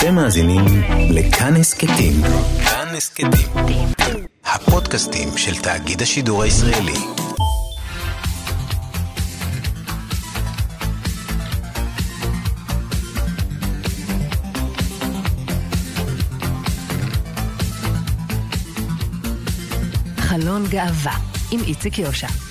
אתם מאזינים לכאן הסכתים. כאן הסכתים. הפודקאסטים של תאגיד השידור הישראלי. חלון גאווה עם איציק יושע.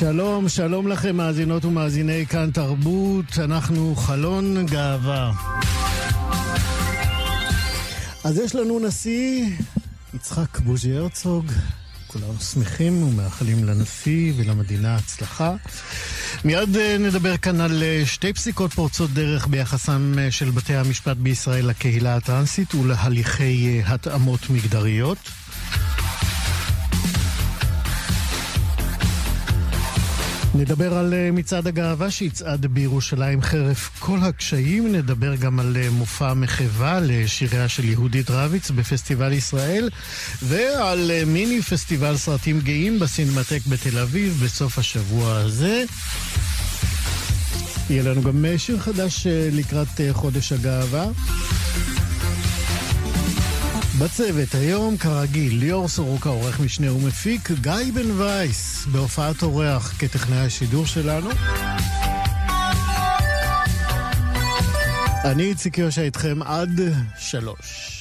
שלום, שלום לכם מאזינות ומאזיני כאן תרבות, אנחנו חלון גאווה. אז יש לנו נשיא, יצחק בוז'י הרצוג, כולנו שמחים ומאחלים לנשיא ולמדינה הצלחה. מיד אה, נדבר כאן על אה, שתי פסיקות פורצות דרך ביחסם אה, של בתי המשפט בישראל לקהילה הטרנסית ולהליכי התאמות מגדריות. נדבר על אה, מצעד הגאווה שיצעד בירושלים חרף כל הקשיים, נדבר גם על אה, מופע מחווה לשיריה של יהודית רביץ בפסטיבל ישראל, ועל אה, מיני פסטיבל סרטים גאים בסינמטק בתל אביב בסוף השבוע הזה. יהיה לנו גם שיר חדש לקראת חודש הגאווה. בצוות היום, כרגיל, ליאור סורוקה, עורך משנה ומפיק, גיא בן וייס, בהופעת אורח כטכנאי השידור שלנו. אני איציק יושע איתכם עד שלוש.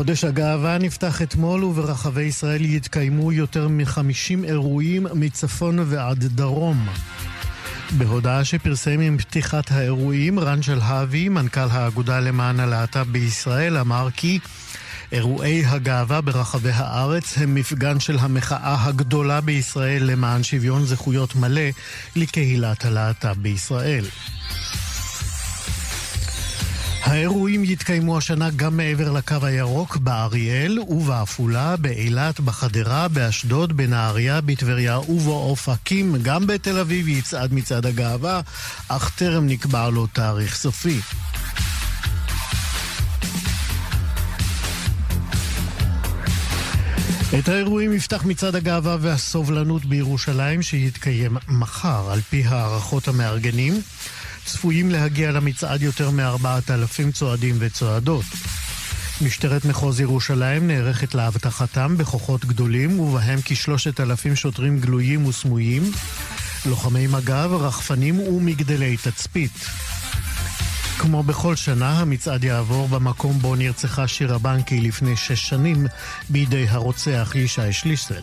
חודש הגאווה נפתח אתמול וברחבי ישראל יתקיימו יותר מ-50 אירועים מצפון ועד דרום. בהודעה שפרסם עם פתיחת האירועים, רן שלהבי, מנכ"ל האגודה למען הלהט"ב בישראל, אמר כי אירועי הגאווה ברחבי הארץ הם מפגן של המחאה הגדולה בישראל למען שוויון זכויות מלא לקהילת הלהט"ב בישראל. האירועים יתקיימו השנה גם מעבר לקו הירוק באריאל ובעפולה, באילת, בחדרה, באשדוד, בנהריה, בטבריה ובאופקים. גם בתל אביב יצעד מצעד הגאווה, אך טרם נקבע לו תאריך סופי. את האירועים יפתח מצעד הגאווה והסובלנות בירושלים שיתקיים מחר, על פי הערכות המארגנים. צפויים להגיע למצעד יותר מארבעת אלפים צועדים וצועדות. משטרת מחוז ירושלים נערכת לאבטחתם בכוחות גדולים, ובהם כשלושת אלפים שוטרים גלויים וסמויים, לוחמי מג"ב, רחפנים ומגדלי תצפית. כמו בכל שנה, המצעד יעבור במקום בו נרצחה שירה בנקי לפני שש שנים בידי הרוצח ישי שליסל.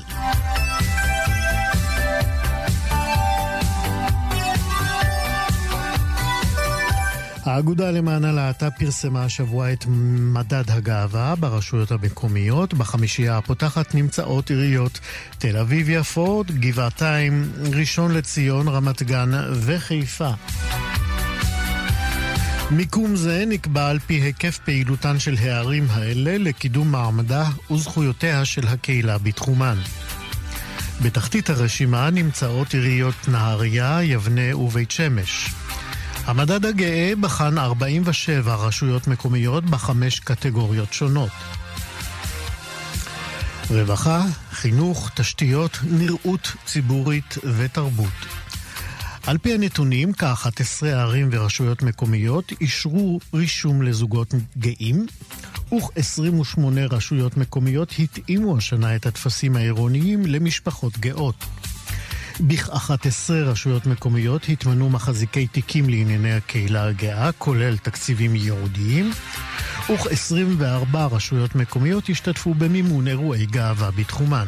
האגודה למען הלהט"ב פרסמה השבוע את מדד הגאווה ברשויות המקומיות. בחמישייה הפותחת נמצאות עיריות תל אביב-יפו, גבעתיים, ראשון לציון, רמת גן וחיפה. מיקום זה נקבע על פי היקף פעילותן של הערים האלה לקידום מעמדה וזכויותיה של הקהילה בתחומן. בתחתית הרשימה נמצאות עיריות נהריה, יבנה ובית שמש. המדד הגאה בחן 47 רשויות מקומיות בחמש קטגוריות שונות. רווחה, חינוך, תשתיות, נראות ציבורית ותרבות. על פי הנתונים, כ-11 ערים ורשויות מקומיות אישרו רישום לזוגות גאים, וכ-28 רשויות מקומיות התאימו השנה את הטפסים העירוניים למשפחות גאות. בכ-11 רשויות מקומיות התמנו מחזיקי תיקים לענייני הקהילה הגאה, כולל תקציבים ייעודיים, וכ-24 רשויות מקומיות השתתפו במימון אירועי גאווה בתחומן.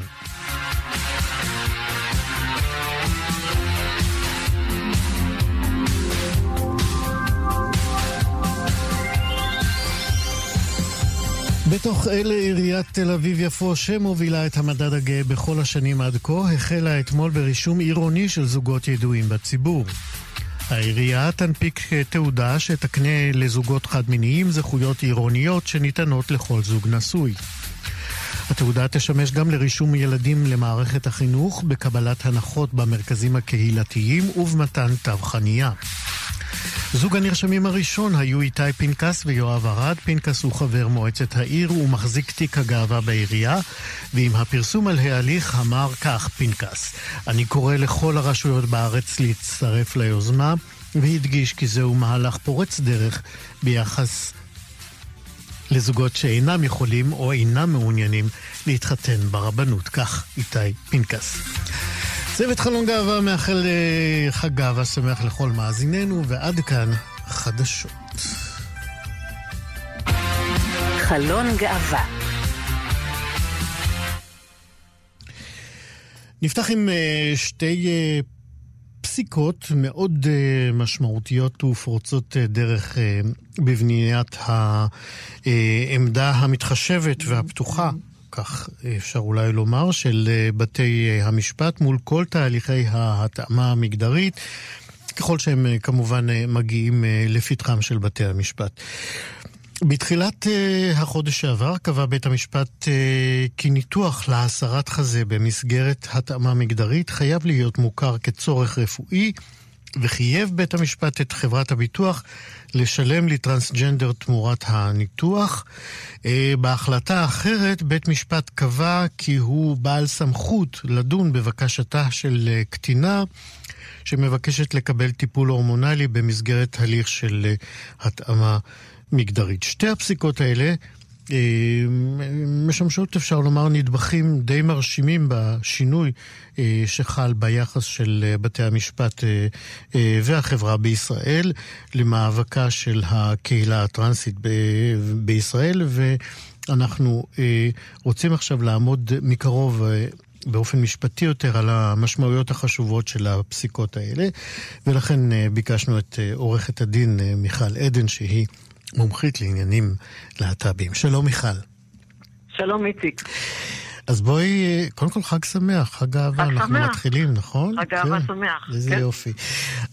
בתוך אלה עיריית תל אביב-יפו, שמובילה את המדד הגאה בכל השנים עד כה, החלה אתמול ברישום עירוני של זוגות ידועים בציבור. העירייה תנפיק תעודה שתקנה לזוגות חד-מיניים זכויות עירוניות שניתנות לכל זוג נשוי. התעודה תשמש גם לרישום ילדים למערכת החינוך, בקבלת הנחות במרכזים הקהילתיים ובמתן תו חנייה. זוג הנרשמים הראשון היו איתי פנקס ויואב ארד. פנקס הוא חבר מועצת העיר ומחזיק תיק הגאווה בעירייה, ועם הפרסום על ההליך אמר כך פנקס: אני קורא לכל הרשויות בארץ להצטרף ליוזמה, והדגיש כי זהו מהלך פורץ דרך ביחס לזוגות שאינם יכולים או אינם מעוניינים להתחתן ברבנות. כך איתי פנקס. צוות חלון גאווה מאחל אה, חג גאווה שמח לכל מאזיננו, ועד כאן חדשות. חלון גאווה נפתח עם אה, שתי אה, פסיקות מאוד משמעותיות ופורצות דרך בבניית העמדה המתחשבת והפתוחה כך אפשר אולי לומר, של אה, בתי אה, המשפט מול כל תהליכי ההתאמה המגדרית. ככל שהם אה, כמובן מגיעים לפתחם של בתי המשפט. בתחילת החודש שעבר קבע בית המשפט כי ניתוח להסרת חזה במסגרת התאמה מגדרית חייב להיות מוכר כצורך רפואי וחייב בית המשפט את חברת הביטוח לשלם לטרנסג'נדר תמורת הניתוח. אה, בהחלטה אחרת, בית משפט קבע כי הוא בעל סמכות לדון בבקשתה של אה, קטינה שמבקשת לקבל טיפול הורמונלי במסגרת הליך של אה, התאמה מגדרית. שתי הפסיקות האלה משמשות, אפשר לומר, נדבכים די מרשימים בשינוי אה, שחל ביחס של אה, בתי המשפט והחברה בישראל למאבקה של הקהילה הטרנסית בישראל, ואנחנו רוצים עכשיו לעמוד מקרוב באופן משפטי יותר על המשמעויות החשובות של הפסיקות האלה, ולכן ביקשנו את עורכת הדין מיכל עדן, שהיא מומחית לעניינים להט"בים. שלום מיכל. שלום איציק. אז בואי, קודם כל חג שמח, חג אהבה, אנחנו שמח. מתחילים, נכון? חג אהבה כן. שמח, איזה כן. יופי.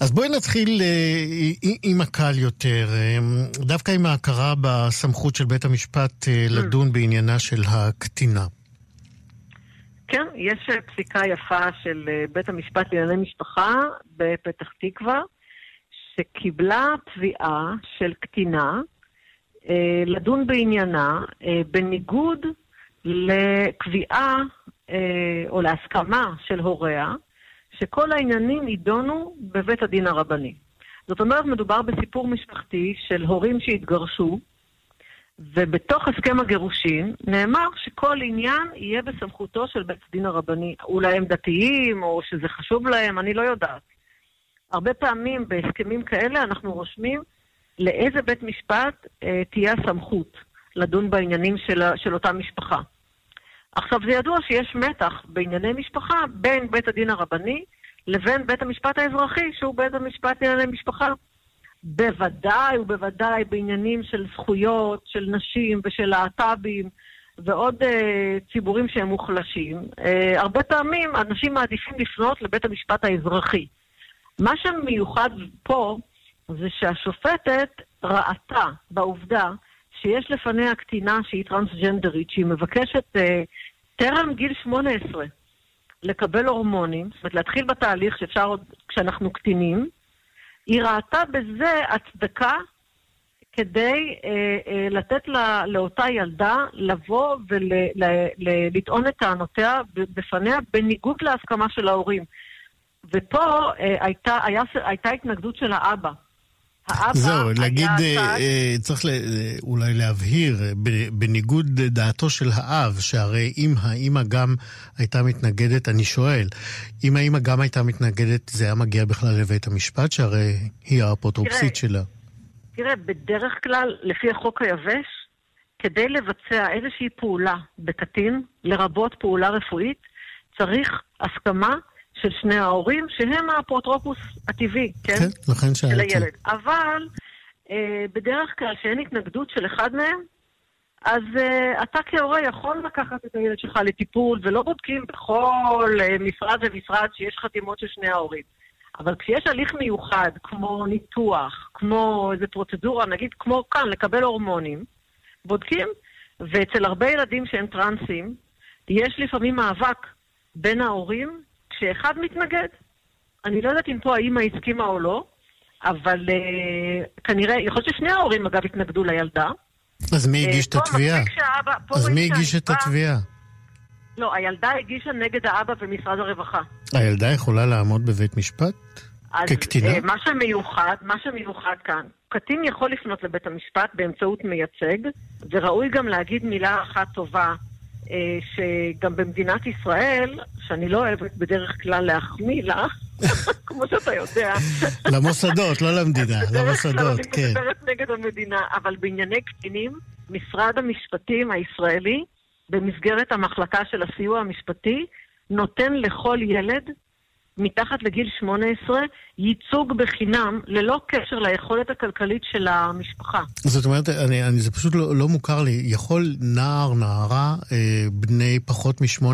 אז בואי נתחיל אה, עם הקל יותר, אה, דווקא עם ההכרה בסמכות של בית המשפט אה, mm. לדון בעניינה של הקטינה. כן, יש פסיקה יפה של בית המשפט לענייני משפחה בפתח תקווה, שקיבלה תביעה של קטינה אה, לדון בעניינה אה, בניגוד לקביעה אה, או להסכמה של הוריה, שכל העניינים יידונו בבית הדין הרבני. זאת אומרת, מדובר בסיפור משפחתי של הורים שהתגרשו, ובתוך הסכם הגירושין נאמר שכל עניין יהיה בסמכותו של בית הדין הרבני. אולי הם דתיים, או שזה חשוב להם, אני לא יודעת. הרבה פעמים בהסכמים כאלה אנחנו רושמים לאיזה בית משפט אה, תהיה הסמכות לדון בעניינים של, של אותה משפחה. עכשיו, זה ידוע שיש מתח בענייני משפחה בין בית הדין הרבני לבין בית המשפט האזרחי, שהוא בית המשפט לענייני משפחה. בוודאי ובוודאי בעניינים של זכויות, של נשים ושל להט"בים ועוד אה, ציבורים שהם מוחלשים. אה, הרבה פעמים אנשים מעדיפים לפנות לבית המשפט האזרחי. מה שמיוחד פה זה שהשופטת ראתה בעובדה שיש לפניה קטינה שהיא טרנסג'נדרית, שהיא מבקשת אה, טרם גיל 18 לקבל הורמונים, זאת אומרת להתחיל בתהליך שאפשר עוד כשאנחנו קטינים, היא ראתה בזה הצדקה כדי אה, אה, לתת לה, לאותה ילדה לבוא ולטעון ול, את טענותיה בפניה בניגוד להסכמה של ההורים. ופה אה, הייתה, היה, הייתה התנגדות של האבא. זהו, להגיד, אה, אה, צריך ל, אה, אולי להבהיר, אה, בניגוד דעתו של האב, שהרי אם האימא גם הייתה מתנגדת, אני שואל, אם האימא גם הייתה מתנגדת, זה היה מגיע בכלל לבית המשפט, שהרי היא האפוטרופסית שלה. תראה, בדרך כלל, לפי החוק היבש, כדי לבצע איזושהי פעולה בקטין, לרבות פעולה רפואית, צריך הסכמה של שני ההורים, שהם האפוטרופוס הטבעי, כן? כן, לכן שאלתי. של הילד. אבל אה, בדרך כלל שאין התנגדות של אחד מהם, אז אה, אתה כהורה יכול לקחת את הילד שלך לטיפול, ולא בודקים בכל אה, משרד ומשרד שיש חתימות של שני ההורים. אבל כשיש הליך מיוחד, כמו ניתוח, כמו איזו פרוצדורה, נגיד כמו כאן, לקבל הורמונים, בודקים, ואצל הרבה ילדים שהם טרנסים, יש לפעמים מאבק בין ההורים כשאחד מתנגד. אני לא יודעת אם פה האימא הסכימה או לא, אבל uh, כנראה, יכול להיות ששני ההורים אגב התנגדו לילדה. אז מי הגיש את התביעה? אז מי הגיש את התביעה? לא, הילדה הגישה נגד האבא ומשרד הרווחה. הילדה יכולה לעמוד בבית משפט? אז, כקטינה? אה, מה שמיוחד, מה שמיוחד כאן, קטין יכול לפנות לבית המשפט באמצעות מייצג, וראוי גם להגיד מילה אחת טובה, אה, שגם במדינת ישראל, שאני לא אוהבת בדרך כלל להחמיא לה, כמו שאתה יודע. למוסדות, לא למדינה, למוסדות, כן. אני מדברת נגד המדינה, אבל בענייני קטינים, משרד המשפטים הישראלי במסגרת המחלקה של הסיוע המשפטי, נותן לכל ילד מתחת לגיל 18 ייצוג בחינם, ללא קשר ליכולת הכלכלית של המשפחה. זאת אומרת, אני, אני, זה פשוט לא, לא מוכר לי. יכול נער, נערה, אה, בני פחות מ-18,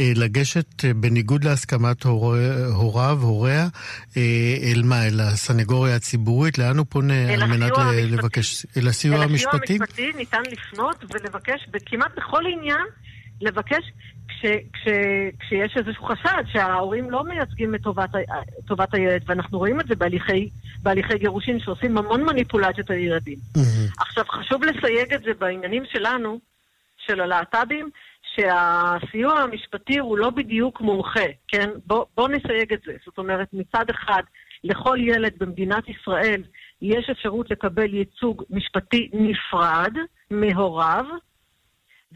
אה, לגשת אה, בניגוד להסכמת הור, הוריו, הוריה, אה, אל מה? אל הסנגוריה הציבורית? לאן הוא פונה על מנת לבקש? אל הסיוע המשפטי? אל הסיוע המשפטי ניתן לפנות ולבקש, כמעט בכל עניין, לבקש כש, כש, כשיש איזשהו חשד שההורים לא מייצגים את טובת, טובת הילד, ואנחנו רואים את זה בהליכי, בהליכי גירושין שעושים המון מניפולציות על ילדים. Mm-hmm. עכשיו, חשוב לסייג את זה בעניינים שלנו, של הלהט"בים, שהסיוע המשפטי הוא לא בדיוק מומחה, כן? בואו בוא נסייג את זה. זאת אומרת, מצד אחד, לכל ילד במדינת ישראל יש אפשרות לקבל ייצוג משפטי נפרד מהוריו,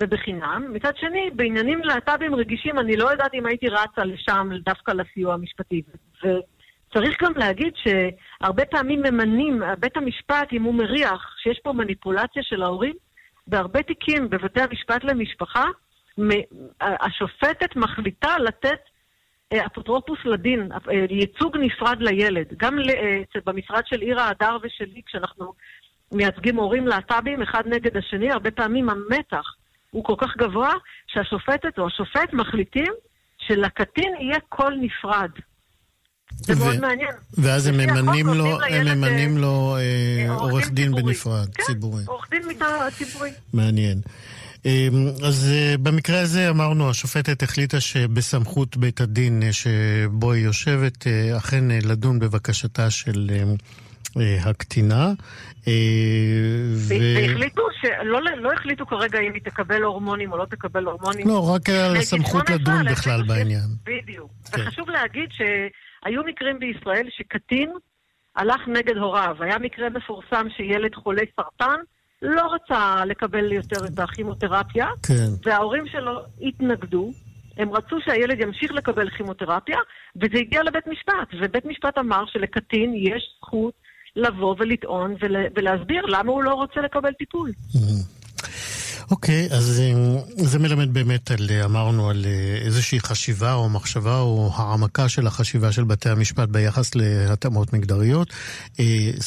ובחינם. מצד שני, בעניינים להט"בים רגישים, אני לא יודעת אם הייתי רצה לשם דווקא לסיוע המשפטי. וצריך גם להגיד שהרבה פעמים ממנים, בית המשפט, אם הוא מריח שיש פה מניפולציה של ההורים, בהרבה תיקים בבתי המשפט למשפחה, השופטת מחליטה לתת אה, אפוטרופוס לדין, אה, ייצוג נפרד לילד. גם אה, במשרד של עירה הדר ושלי, כשאנחנו מייצגים הורים להט"בים אחד נגד השני, הרבה פעמים המתח הוא כל כך גבוה, שהשופטת או השופט מחליטים שלקטין יהיה קול נפרד. זה ו- מאוד מעניין. ואז הם ממנים לו, הם ממנים לו אה, אה עורך דין ציבורי. בנפרד, כן, ציבורי. עורך דין מטעם ציבורי. מעניין. אמ, אז אה, במקרה הזה אמרנו, השופטת החליטה שבסמכות בית הדין שבו היא יושבת, אכן לדון בבקשתה של הקטינה. והחליטו שלא לא החליטו כרגע אם היא תקבל הורמונים או לא תקבל הורמונים. לא, רק על הסמכות לדון בכלל בעניין. בדיוק. כן. וחשוב להגיד שהיו מקרים בישראל שקטין הלך נגד הוריו. היה מקרה מפורסם שילד חולה סרטן לא רצה לקבל יותר את הכימותרפיה, כן. וההורים שלו התנגדו. הם רצו שהילד ימשיך לקבל כימותרפיה, וזה הגיע לבית משפט. ובית משפט אמר שלקטין יש זכות לבוא ולטעון ולהסביר למה הוא לא רוצה לקבל טיפול. אוקיי, okay, אז אה, זה מלמד באמת על, אה, אמרנו, על אה, איזושהי חשיבה או מחשבה או העמקה של החשיבה של בתי המשפט ביחס להתאמות מגדריות.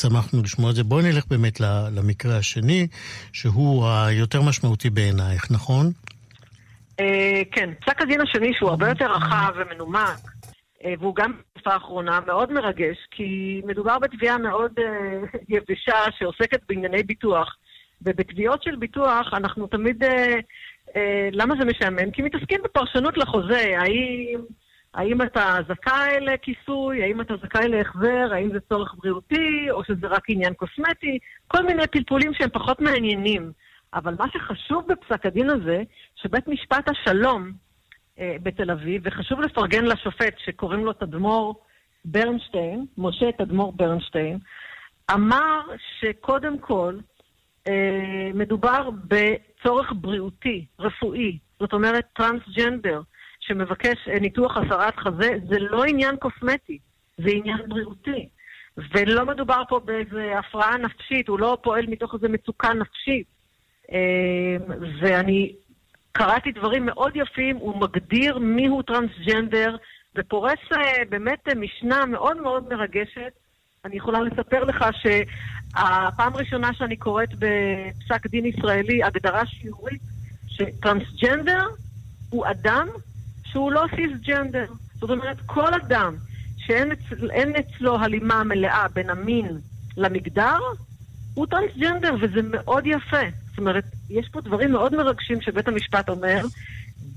שמחנו לשמוע את זה. בואי נלך באמת למקרה השני, שהוא היותר משמעותי בעינייך, נכון? כן, פסק הדין השני שהוא הרבה יותר רחב ומנומק, אה, והוא גם בתקופה האחרונה מאוד מרגש, כי מדובר בתביעה מאוד uh, יבשה שעוסקת בענייני ביטוח. ובתביעות של ביטוח אנחנו תמיד... Uh, למה זה משעמם? כי מתעסקים בפרשנות לחוזה. האם, האם אתה זכאי לכיסוי? האם אתה זכאי להחזר? האם זה צורך בריאותי? או שזה רק עניין קוסמטי? כל מיני פלפולים שהם פחות מעניינים. אבל מה שחשוב בפסק הדין הזה, שבית משפט השלום, אה, בתל אביב, וחשוב לפרגן לשופט שקוראים לו תדמור ברנשטיין, משה תדמור ברנשטיין, אמר שקודם כל אה, מדובר בצורך בריאותי, רפואי, זאת אומרת טרנסג'נדר, שמבקש אה, ניתוח הסרת חזה, זה לא עניין קוסמטי, זה עניין בריאותי. ולא מדובר פה באיזה הפרעה נפשית, הוא לא פועל מתוך איזו מצוקה נפשית. ואני קראתי דברים מאוד יפים, הוא מגדיר מיהו טרנסג'נדר, ופורס אה, באמת אה, משנה מאוד מאוד מרגשת. אני יכולה לספר לך שהפעם הראשונה שאני קוראת בפסק דין ישראלי הגדרה שיעורית, שטרנסג'נדר הוא אדם שהוא לא סיסג'נדר. זאת אומרת, כל אדם שאין אצל, אצלו הלימה מלאה בין המין למגדר, הוא טרנסג'נדר, וזה מאוד יפה. זאת אומרת, יש פה דברים מאוד מרגשים שבית המשפט אומר,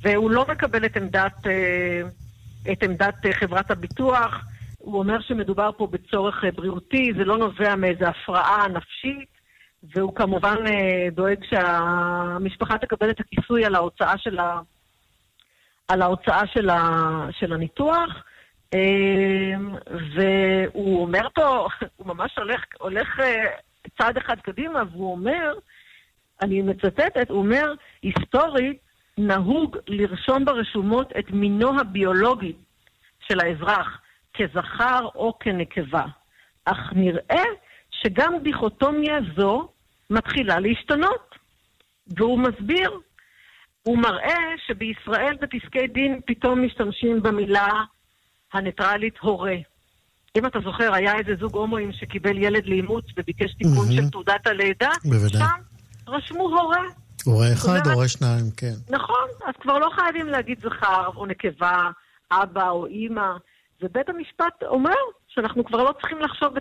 והוא לא מקבל את עמדת, אה, את עמדת אה, חברת הביטוח. הוא אומר שמדובר פה בצורך אה, בריאותי, זה לא נובע מאיזו הפרעה נפשית, והוא כמובן דואג שהמשפחה תקבל את הכיסוי על ההוצאה של, ה... על ההוצאה של, ה... של הניתוח. והוא אומר פה, הוא ממש הולך, הולך צעד אחד קדימה, והוא אומר, אני מצטטת, הוא אומר, היסטורית, נהוג לרשום ברשומות את מינו הביולוגי של האזרח כזכר או כנקבה. אך נראה שגם דיכוטומיה זו מתחילה להשתנות. והוא מסביר, הוא מראה שבישראל בפסקי דין פתאום משתמשים במילה הניטרלית הורה. אם אתה זוכר, היה איזה זוג הומואים שקיבל ילד לאימוץ וביקש תיקון mm-hmm. של תעודת הלידה, בוודאי. שם רשמו הורה. הורה אחד, הורה שניים, כן. נכון, אז כבר לא חייבים להגיד זכר או נקבה, אבא או אימא. ובית המשפט אומר שאנחנו כבר לא צריכים לחשוב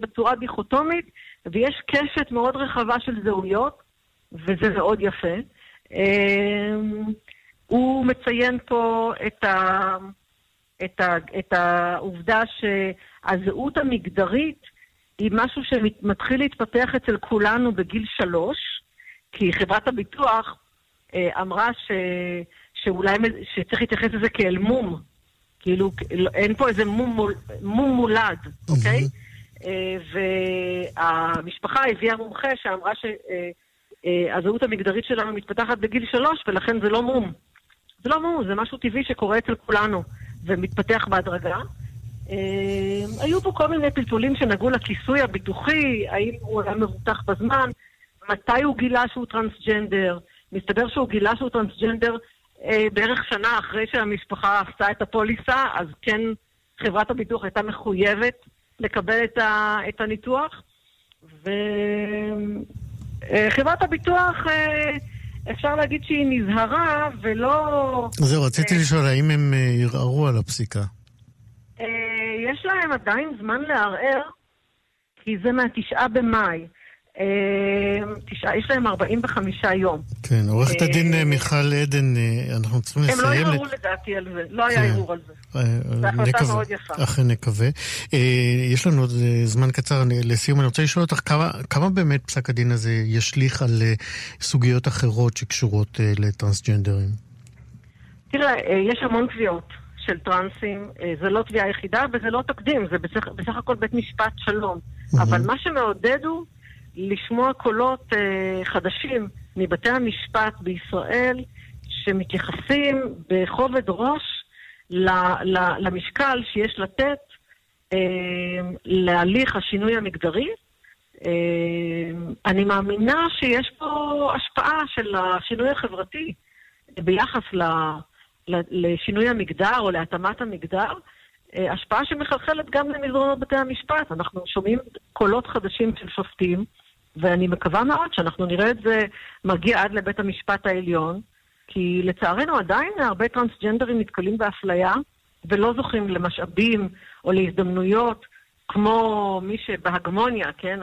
בצורה דיכוטומית, ויש קשת מאוד רחבה של זהויות, וזה מאוד יפה. אמ, הוא מציין פה את, ה, את, ה, את העובדה שהזהות המגדרית היא משהו שמתחיל להתפתח אצל כולנו בגיל שלוש, כי חברת הביטוח אה, אמרה ש, שאולי שצריך להתייחס לזה כאל מום. כאילו, אין פה איזה מום, מום מולד, אוקיי? אה, והמשפחה הביאה מומחה שאמרה שהזהות אה, המגדרית שלנו מתפתחת בגיל שלוש, ולכן זה לא מום. זה לא מום, זה משהו טבעי שקורה אצל כולנו, ומתפתח בהדרגה. היו פה כל מיני פלפולים שנגעו לכיסוי הביטוחי, האם הוא היה מבוטח בזמן, מתי הוא גילה שהוא טרנסג'נדר. מסתבר שהוא גילה שהוא טרנסג'נדר אה, בערך שנה אחרי שהמשפחה עשתה את הפוליסה, אז כן חברת הביטוח הייתה מחויבת לקבל את, ה, את הניתוח. וחברת אה, הביטוח, אה, אפשר להגיד שהיא נזהרה ולא... זהו, רציתי אה, לשאול, האם הם אה, ערערו על הפסיקה? אה, יש להם עדיין זמן לערער, כי זה מהתשעה במאי. אמ, תשעה, יש להם 45 יום. כן, עורכת הדין אה, מיכל עדן, אה, אנחנו צריכים לסיים. הם לא ערערו לדעתי על זה, לא היה כן. ערעור על זה. אה, זו החלטה מאוד יפה. אכן נקווה. יש לנו עוד זמן קצר לסיום, אני רוצה לשאול אותך כמה באמת פסק הדין הזה ישליך על סוגיות אחרות שקשורות לטרנסג'נדרים? תראה, יש המון תביעות. של טרנסים, זה לא תביעה יחידה וזה לא תקדים, זה בסך, הכל בית משפט שלום. אבל מה שמעודד הוא לשמוע קולות אה, חדשים מבתי המשפט בישראל שמתייחסים בכובד ראש למשקל שיש לתת אה, להליך השינוי המגדרי. אה, אני מאמינה שיש פה השפעה של השינוי החברתי ביחס ל, לשינוי המגדר או להתאמת המגדר. השפעה שמחלחלת גם למזרונות בתי המשפט. אנחנו שומעים קולות חדשים של שופטים ואני מקווה מאוד שאנחנו נראה את זה מגיע עד לבית המשפט העליון, כי לצערנו עדיין הרבה טרנסג'נדרים נתקלים באפליה ולא זוכים למשאבים או להזדמנויות כמו מי שבהגמוניה, כן,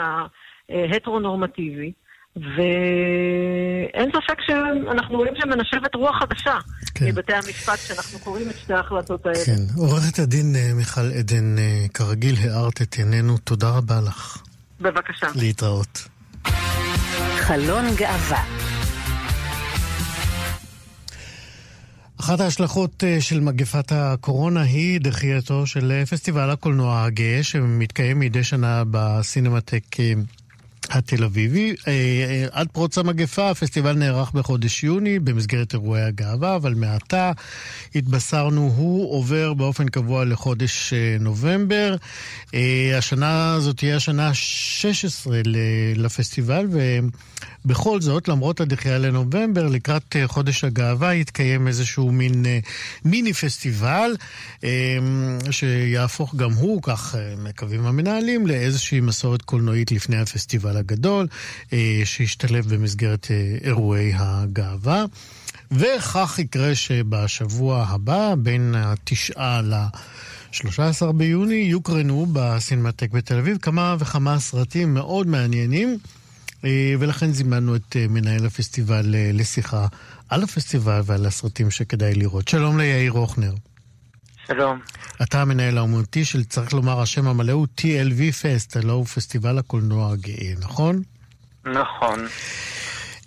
ההטרונורמטיבי. ואין ספק שאנחנו רואים שמנשבת רוח חדשה כן. מבתי המשפט כשאנחנו קוראים את שתי ההחלטות האלה. כן. עורכת הדין אה, מיכל עדן, אה, כרגיל הארת את עינינו, תודה רבה לך. בבקשה. להתראות. חלון גאווה. אחת ההשלכות אה, של מגפת הקורונה היא דחייתו של פסטיבל הקולנוע הגאה שמתקיים מדי שנה בסינמטק אה, התל אביבי. אה, אה, עד פרוץ המגפה הפסטיבל נערך בחודש יוני במסגרת אירועי הגאווה, אבל מעתה התבשרנו, הוא עובר באופן קבוע לחודש אה, נובמבר. השנה הזאת תהיה השנה ה-16 לפסטיבל, ובכל זאת, למרות הדחייה לנובמבר, לקראת חודש הגאווה יתקיים איזשהו מין מיני פסטיבל, שיהפוך גם הוא, כך מקווים המנהלים, לאיזושהי מסורת קולנועית לפני הפסטיבל. הגדול, אה, שהשתלב במסגרת אה, אירועי הגאווה. וכך יקרה שבשבוע הבא, בין התשעה 13 ביוני יוקרנו בסינמטק בתל אביב כמה וכמה סרטים מאוד מעניינים, אה, ולכן זימנו את אה, מנהל הפסטיבל אה, לשיחה על הפסטיבל ועל הסרטים שכדאי לראות. שלום ליאיר הוכנר. שלום. אתה המנהל האומנותי של, צריך לומר, השם המלא הוא TLV פסט, הלוא הוא פסטיבל הקולנוע הגאה, נכון? נכון.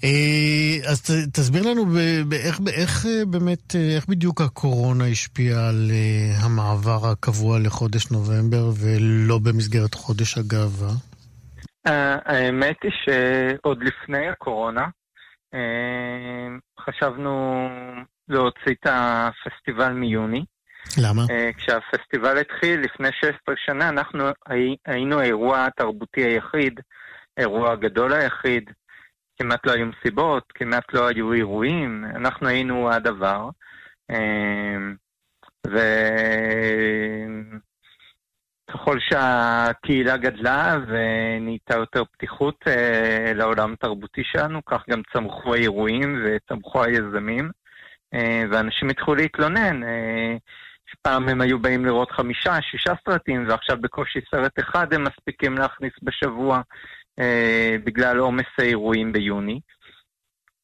אה, אז תסביר לנו איך, איך אה, באמת, אה, איך בדיוק הקורונה השפיעה על המעבר הקבוע לחודש נובמבר ולא במסגרת חודש הגאווה? האמת היא שעוד לפני הקורונה חשבנו להוציא את הפסטיבל מיוני. למה? כשהפסטיבל התחיל לפני 16 שנה, אנחנו היינו האירוע התרבותי היחיד, האירוע הגדול היחיד, כמעט לא היו מסיבות, כמעט לא היו אירועים, אנחנו היינו הדבר. אמ, וככל שהקהילה גדלה ונהייתה יותר פתיחות אה, לעולם התרבותי שלנו, כך גם צמחו האירועים וצמחו היזמים, אה, ואנשים התחילו להתלונן. אה, פעם הם היו באים לראות חמישה, שישה סרטים, ועכשיו בקושי סרט אחד הם מספיקים להכניס בשבוע. בגלל עומס האירועים ביוני.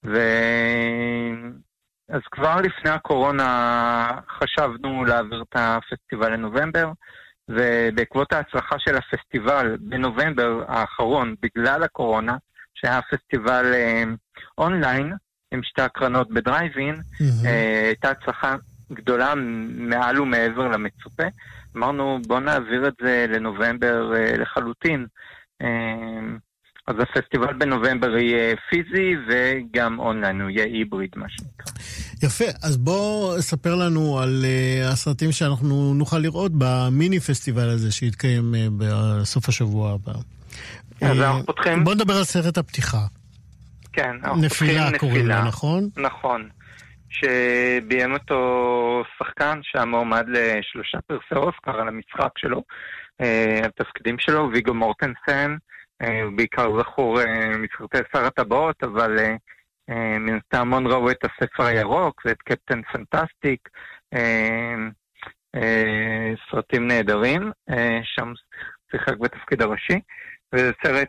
ו... אז כבר לפני הקורונה חשבנו להעביר את הפסטיבל לנובמבר, ובעקבות ההצלחה של הפסטיבל בנובמבר האחרון, בגלל הקורונה, שהיה פסטיבל אה, אונליין, עם שתי הקרנות בדרייבין, mm-hmm. אה, הייתה הצלחה גדולה מעל ומעבר למצופה. אמרנו, בואו נעביר את זה לנובמבר אה, לחלוטין. אמ, אז הפסטיבל בנובמבר יהיה פיזי וגם אונליין, הוא יהיה היבריד מה שנקרא. יפה, אז בוא ספר לנו על uh, הסרטים שאנחנו נוכל לראות במיני פסטיבל הזה שיתקיים uh, בסוף השבוע הבא. אז uh, אנחנו פותחים... בוא נדבר על סרט הפתיכה. כן, אנחנו פותחים נפילה. נפילה קוראים לו, נכון? נכון. שביים אותו שחקן שהיה מועמד לשלושה פרסי אוסקר על המשחק שלו. התפקידים שלו, ויגו מורטנסן, הוא בעיקר זכור אה, מסרטי שר הטבעות, אבל אה, מן הסתם המון ראו את הספר הירוק ואת קפטן פנטסטיק, סרטים נהדרים, שם שיחק בתפקיד הראשי, וזה סרט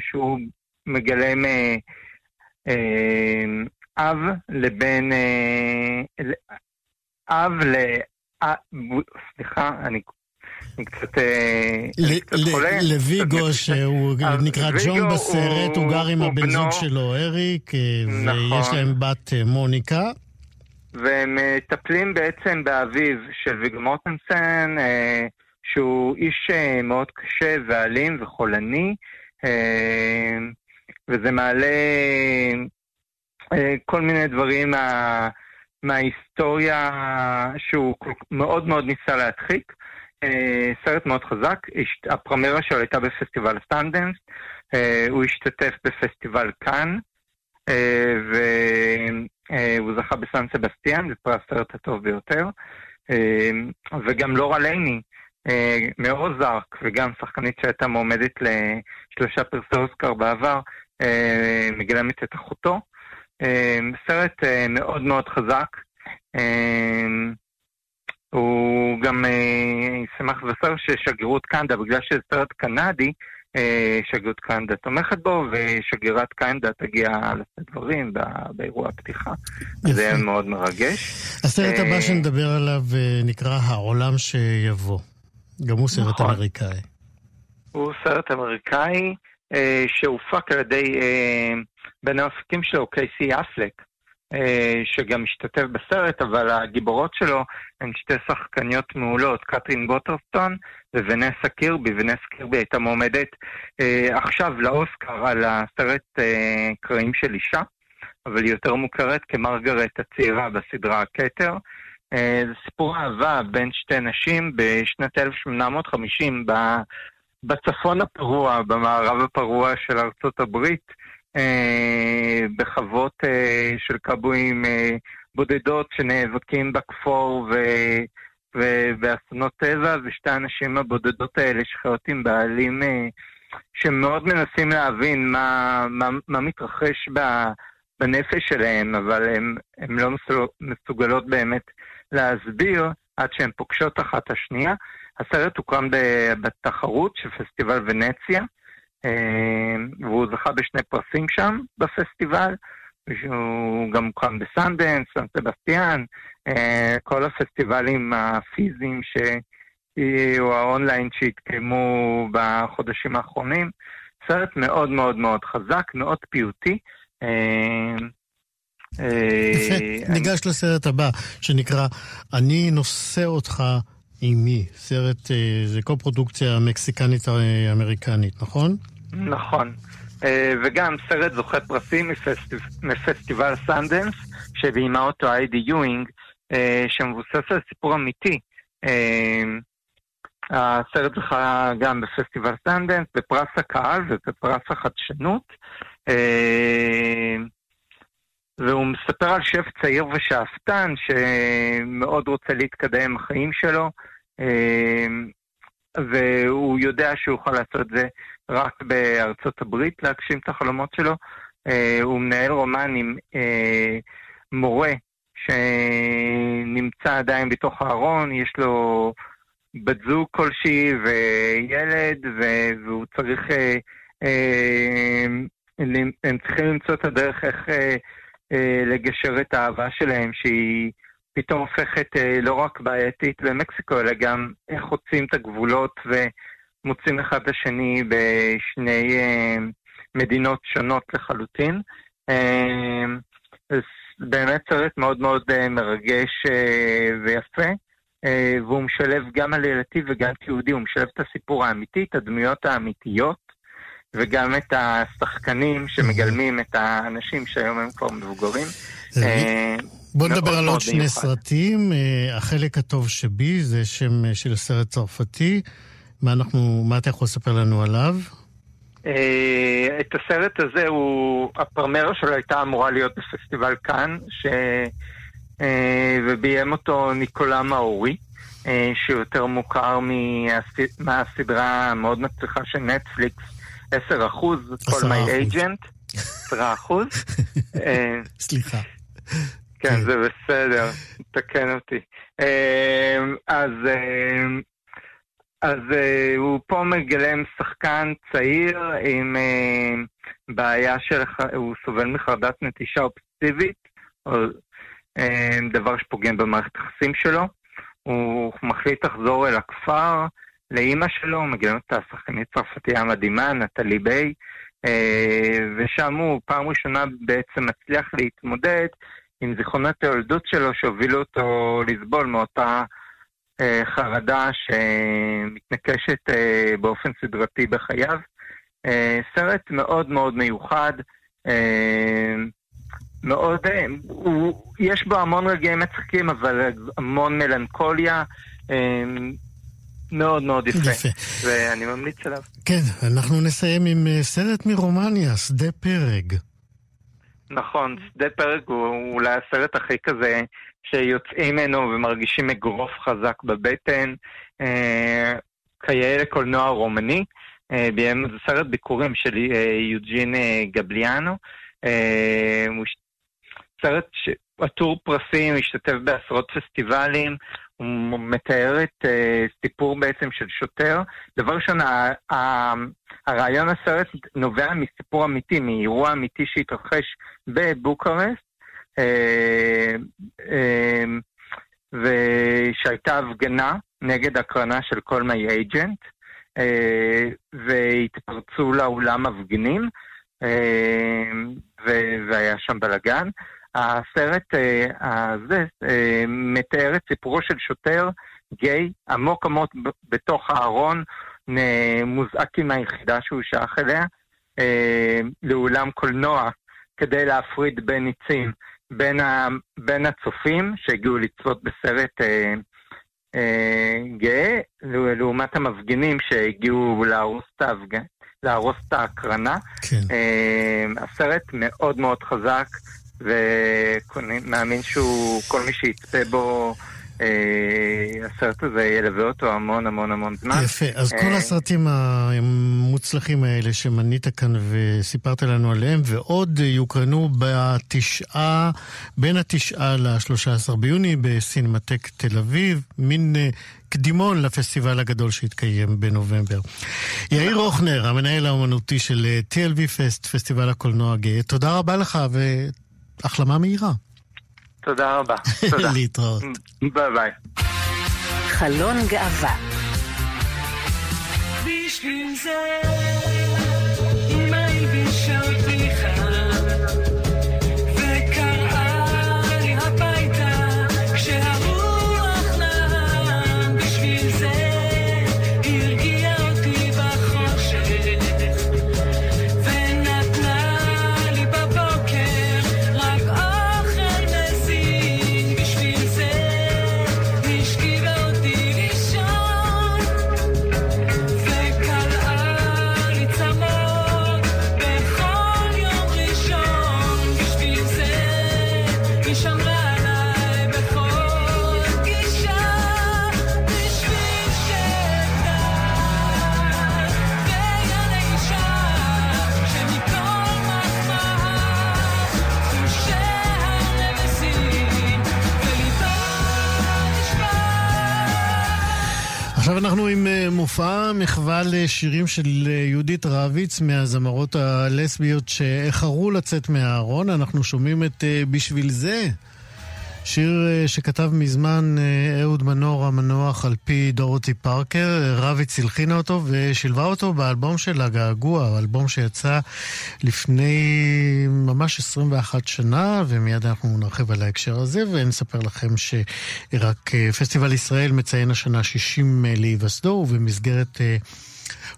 שהוא מגלם אב לבן, אב ל... סליחה, אני קצת חולה. לויגו, שהוא נקרא ג'ון בסרט, הוא גר עם הבן זוג שלו, אריק, אה, נכון. ויש להם בת אה, מוניקה. והם מטפלים בעצם באביו של ויגו מורטנסן, אה, שהוא איש מאוד קשה ואלים וחולני, וזה מעלה כל מיני דברים מה, מההיסטוריה שהוא מאוד מאוד ניסה להדחיק. אה, סרט מאוד חזק, הפרמיירה שלו הייתה בפסטיבל סנדנס, אה, הוא השתתף בפסטיבל קאן, אה, והוא זכה בסן סבסטיאן, זה פרס הסרט הטוב ביותר, וגם לורה לייני, מאוזארק, וגם שחקנית שהייתה מועמדת לשלושה פרסי אוסקר בעבר, מגלמת את אחותו. סרט מאוד מאוד חזק. הוא גם אה, שמח לבשר ששגרירות קנדה, בגלל שזה סרט קנדי, אה, שגרירות קנדה תומכת בו, ושגרירת קנדה תגיע לשאת דברים באירוע הפתיחה. זה יהיה מאוד מרגש. הסרט הבא אה, שנדבר עליו נקרא העולם שיבוא. גם הוא סרט נכון. אמריקאי. הוא סרט אמריקאי שהופק על ידי בין המפיקים שלו, קייסי אפלק. אה, שגם משתתף בסרט, אבל הגיבורות שלו הן שתי שחקניות מעולות, קטרין בוטרסטון וונסה קירבי. ונסה קירבי הייתה מועמדת אה, עכשיו לאוסקר על הסרט אה, קרעים של אישה, אבל היא יותר מוכרת כמרגרט הצעירה בסדרה הכתר. זה סיפור אהבה בין שתי נשים בשנת 1850 בצפון הפרוע, במערב הפרוע של ארצות הברית. אה, בחוות אה, של קבואים אה, בודדות שנאבקים בכפור ו... ובאסונות טבע, ושתי הנשים הבודדות האלה שחיות עם בעלים שמאוד מנסים להבין מה, מה, מה מתרחש ב, בנפש שלהם, אבל הן לא מסוגלות באמת להסביר, עד שהן פוגשות אחת השנייה. הסרט הוקרן בתחרות של פסטיבל ונציה, והוא זכה בשני פרסים שם בפסטיבל. הוא גם הוקרן בסנדנס, סן סבסטיאן, אה, כל הפסטיבלים הפיזיים ש... או האונליין שהתקיימו בחודשים האחרונים. סרט מאוד מאוד מאוד חזק, מאוד פיוטי. אה, יפה, ניגש לסרט הבא, שנקרא "אני נושא אותך עימי", סרט, זה קו-פרודוקציה מקסיקנית-אמריקנית, נכון? נכון. אה, וגם סרט זוכה פרסים מפסטיב... מפסטיבל סנדנס, שביימה אותו היידי יואינג, אה, שמבוסס על סיפור אמיתי. אה, הסרט זכה גם בפסטיבל סנדנס, בפרס הקהל ובפרס החדשנות. והוא מספר על שף צעיר ושאפתן שמאוד רוצה להתקדם עם החיים שלו, והוא יודע שהוא יכול לעשות את זה רק בארצות הברית להגשים את החלומות שלו. אה, הוא מנהל רומן עם אה, מורה שנמצא עדיין בתוך הארון, יש לו בת זוג כלשהי וילד, והוא צריך... אה, הם צריכים למצוא את הדרך איך לגשר את האהבה שלהם, שהיא פתאום הופכת לא רק בעייתית במקסיקו, אלא גם איך חוצים את הגבולות ו... מוצאים אחד את השני בשני אה, מדינות שונות לחלוטין. אה, באמת סרט מאוד מאוד אה, מרגש ויפה, והוא משלב גם עלילתי וגם תיעודי, הוא משלב את הסיפור האמיתי, את הדמויות האמיתיות, וגם את השחקנים שמגלמים את האנשים שהיום הם כבר מבוגרים. בוא נדבר על עוד שני סרטים. החלק הטוב שבי זה שם של סרט צרפתי. מה אנחנו, מה אתה יכול לספר לנו עליו? Uh, את הסרט הזה, הוא, הפרמרה שלו הייתה אמורה להיות בפסטיבל כאן, ש... uh, וביים אותו ניקולה מאורי, uh, שיותר מוכר מהס... מהסדרה המאוד מצליחה של נטפליקס, 10 אחוז, כל מי אייג'נט, 10 אחוז. סליחה. כן, כן, זה בסדר, תקן אותי. אז אז uh, הוא פה מגלם שחקן צעיר עם uh, בעיה של... הוא סובל מחרדת נטישה אובססיבית, או uh, דבר שפוגם במערכת היחסים שלו. הוא מחליט לחזור אל הכפר, לאימא שלו, מגלם את השחקנית צרפתייה המדהימה, נטלי ביי, uh, ושם הוא פעם ראשונה בעצם מצליח להתמודד עם זיכרונות הילדות שלו שהובילו אותו לסבול מאותה... אה, חרדה שמתנקשת אה, באופן סדרתי בחייו. אה, סרט מאוד מאוד מיוחד, מאוד, הוא, יש בו המון רגעים מצחיקים, אבל המון מלנכוליה. מאוד מאוד יפה, יפה, ואני ממליץ עליו. כן, אנחנו נסיים עם סרט מרומניה, שדה פרג. נכון, שדה פרג הוא אולי הסרט הכי כזה שיוצאים ממנו ומרגישים אגרוף חזק בבטן, אה, כיאה לקולנוע רומני. אה, זה סרט ביקורים של אה, יוג'ין גבליאנו. סרט עטור פרסים, משתתף בעשרות פסטיבלים, הוא מתאר את סיפור בעצם של שוטר. דבר ראשון, הרעיון הסרט נובע מסיפור אמיתי, מאירוע אמיתי שהתרחש בבוקרסט, ושהייתה הפגנה נגד הקרנה של כל מי אייג'נט, והתפרצו לאולם מפגינים, והיה שם בלאגן. הסרט אה, הזה אה, מתאר את סיפורו של שוטר גיי עמוק עמוק בתוך הארון, מוזעק עם היחידה שהוא שייך אליה, אה, לאולם קולנוע כדי להפריד בין ניצים, בין, ה, בין הצופים שהגיעו לצפות בסרט אה, אה, גאה, לעומת המפגינים שהגיעו להרוס את ההפגנה. להרוס את ההקרנה. כן. אה, הסרט מאוד מאוד חזק, ומאמין שהוא, כל מי שיצפה בו, הסרט הזה ילווה אותו המון המון המון זמן. יפה, אז אה, כל הסרטים המוצלחים האלה שמנית כאן וסיפרת לנו עליהם, ועוד יוקרנו בתשעה, בין התשעה לשלושה עשר ביוני בסינמטק תל אביב, מין אה, קדימון לפסטיבל הגדול שהתקיים בנובמבר. יאיר רוכנר, המנהל האומנותי של אה, TLV פסט, פסטיבל הקולנוע הגאה, תודה רבה לך והחלמה מהירה. תודה רבה. תודה. להתראות. ביי ביי. חלון גאווה. בשביל זה מופע מחווה לשירים של אה, יהודית רביץ מהזמרות הלסביות שאיחרו לצאת מהארון. אנחנו שומעים את אה, בשביל זה, שיר אה, שכתב מזמן אה, אהוד מנור המנוח על פי דורותי פארקר. רביץ הלחינה אותו ושילבה אותו באלבום של הגעגוע, האלבום שיצא לפני ממש 21 שנה, ומיד אנחנו נרחיב על ההקשר הזה, ונספר לכם שרק אה, פסטיבל ישראל מציין השנה 60 להיווסדו, ובמסגרת אה,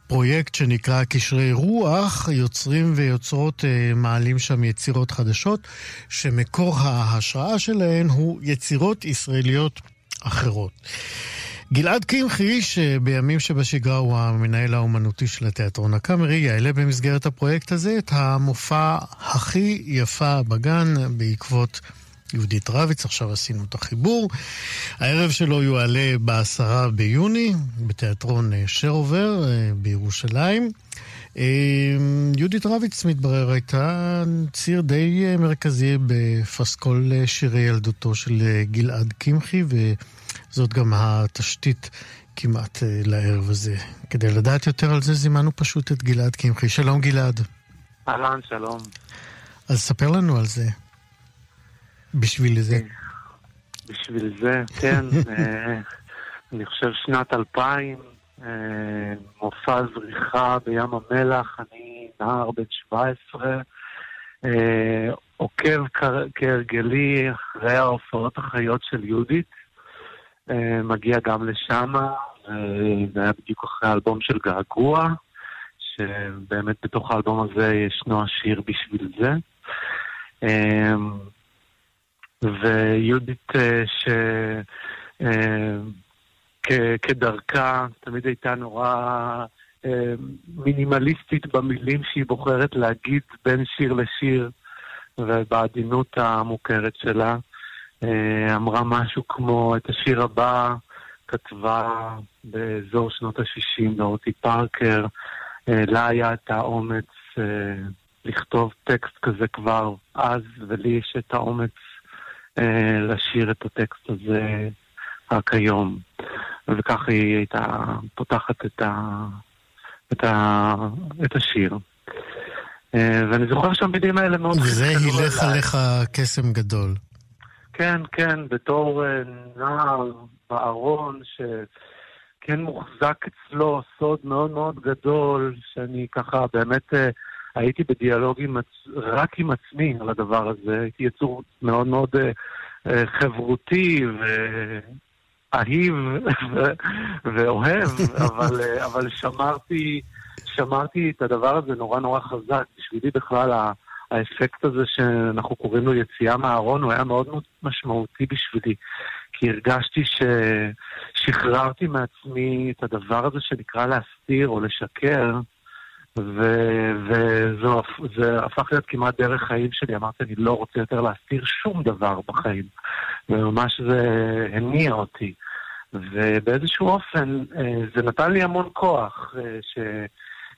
פרויקט שנקרא קשרי רוח, יוצרים ויוצרות אה, מעלים שם יצירות חדשות, שמקור ההשראה שלהן הוא יצירות ישראליות אחרות. גלעד קמחי, שבימים שבשגרה הוא המנהל האומנותי של התיאטרון הקאמרי, יעלה במסגרת הפרויקט הזה את המופע הכי יפה בגן בעקבות יהודית רביץ, עכשיו עשינו את החיבור. הערב שלו יועלה בעשרה ביוני בתיאטרון אה, שרובר אה, בירושלים. אה, יהודית רביץ, מתברר, הייתה ציר די מרכזי בפסקול שירי ילדותו של גלעד קמחי, וזאת גם התשתית כמעט לערב הזה. כדי לדעת יותר על זה, זימנו פשוט את גלעד קמחי. שלום גלעד. אהלן, שלום. אז ספר לנו על זה. בשביל זה. בשביל זה, כן. אה, אני חושב שנת 2000, אה, מופע זריחה בים המלח, אני נער בן 17, אה, עוקב כהרגלי אחרי ההופעות החיות של יהודית, מגיע גם לשם, זה היה בדיוק אחרי האלבום של געגוע, שבאמת בתוך האלבום הזה ישנו השיר בשביל זה. ויהודית אה, ש... אה, כ- כדרכה, תמיד הייתה נורא אה, מינימליסטית במילים שהיא בוחרת להגיד בין שיר לשיר, ובעדינות המוכרת שלה. אמרה משהו כמו את השיר הבא כתבה באזור שנות ה-60 דורותי פארקר, לה היה את האומץ לכתוב טקסט כזה כבר אז, ולי יש את האומץ לשיר את הטקסט הזה רק היום. וכך היא הייתה פותחת את, ה, את, ה, את השיר. אה, ואני זוכר שהמילים האלה מאוד... וזה הילך. עליך קסם גדול. כן, כן, בתור אה, נער בארון, שכן מוחזק אצלו סוד מאוד מאוד גדול, שאני ככה באמת אה, הייתי בדיאלוג עם. רק עם עצמי על הדבר הזה. הייתי יצור מאוד מאוד אה, אה, חברותי ואהיב. ואוהב, אבל, אה, אבל שמרתי, שמרתי את הדבר הזה נורא נורא חזק. בשבילי בכלל. האפקט הזה שאנחנו קוראים לו יציאה מהארון, הוא היה מאוד מאוד משמעותי בשבילי. כי הרגשתי ששחררתי מעצמי את הדבר הזה שנקרא להסתיר או לשקר, וזה הפך להיות כמעט דרך חיים שלי. אמרתי, אני לא רוצה יותר להסתיר שום דבר בחיים. וממש זה הניע אותי. ובאיזשהו אופן אה, זה נתן לי המון כוח, אה,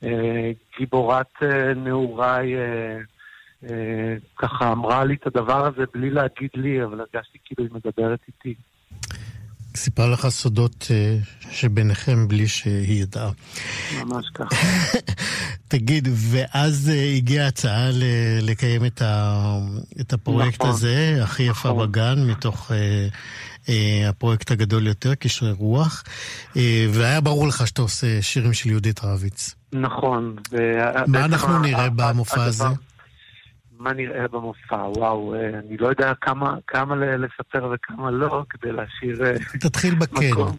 שגיבורת אה, נעוריי ככה אמרה לי את הדבר הזה בלי להגיד לי, אבל הרגשתי כאילו היא מדברת איתי. סיפרה לך סודות אה, שביניכם בלי שהיא ידעה. ממש ככה. תגיד, ואז אה, הגיעה הצעה לקיים את, ה- את הפרויקט נכון. הזה, הכי יפה נכון. בגן, מתוך אה, אה, הפרויקט הגדול יותר, קשרי רוח, אה, והיה ברור לך שאתה עושה שירים של יהודית רביץ. נכון. מה אנחנו נראה במופע הזה? מה נראה במופע? וואו, אה, אני לא יודע כמה, כמה לספר וכמה לא, כדי להשאיר אה, תתחיל בכן. מקום.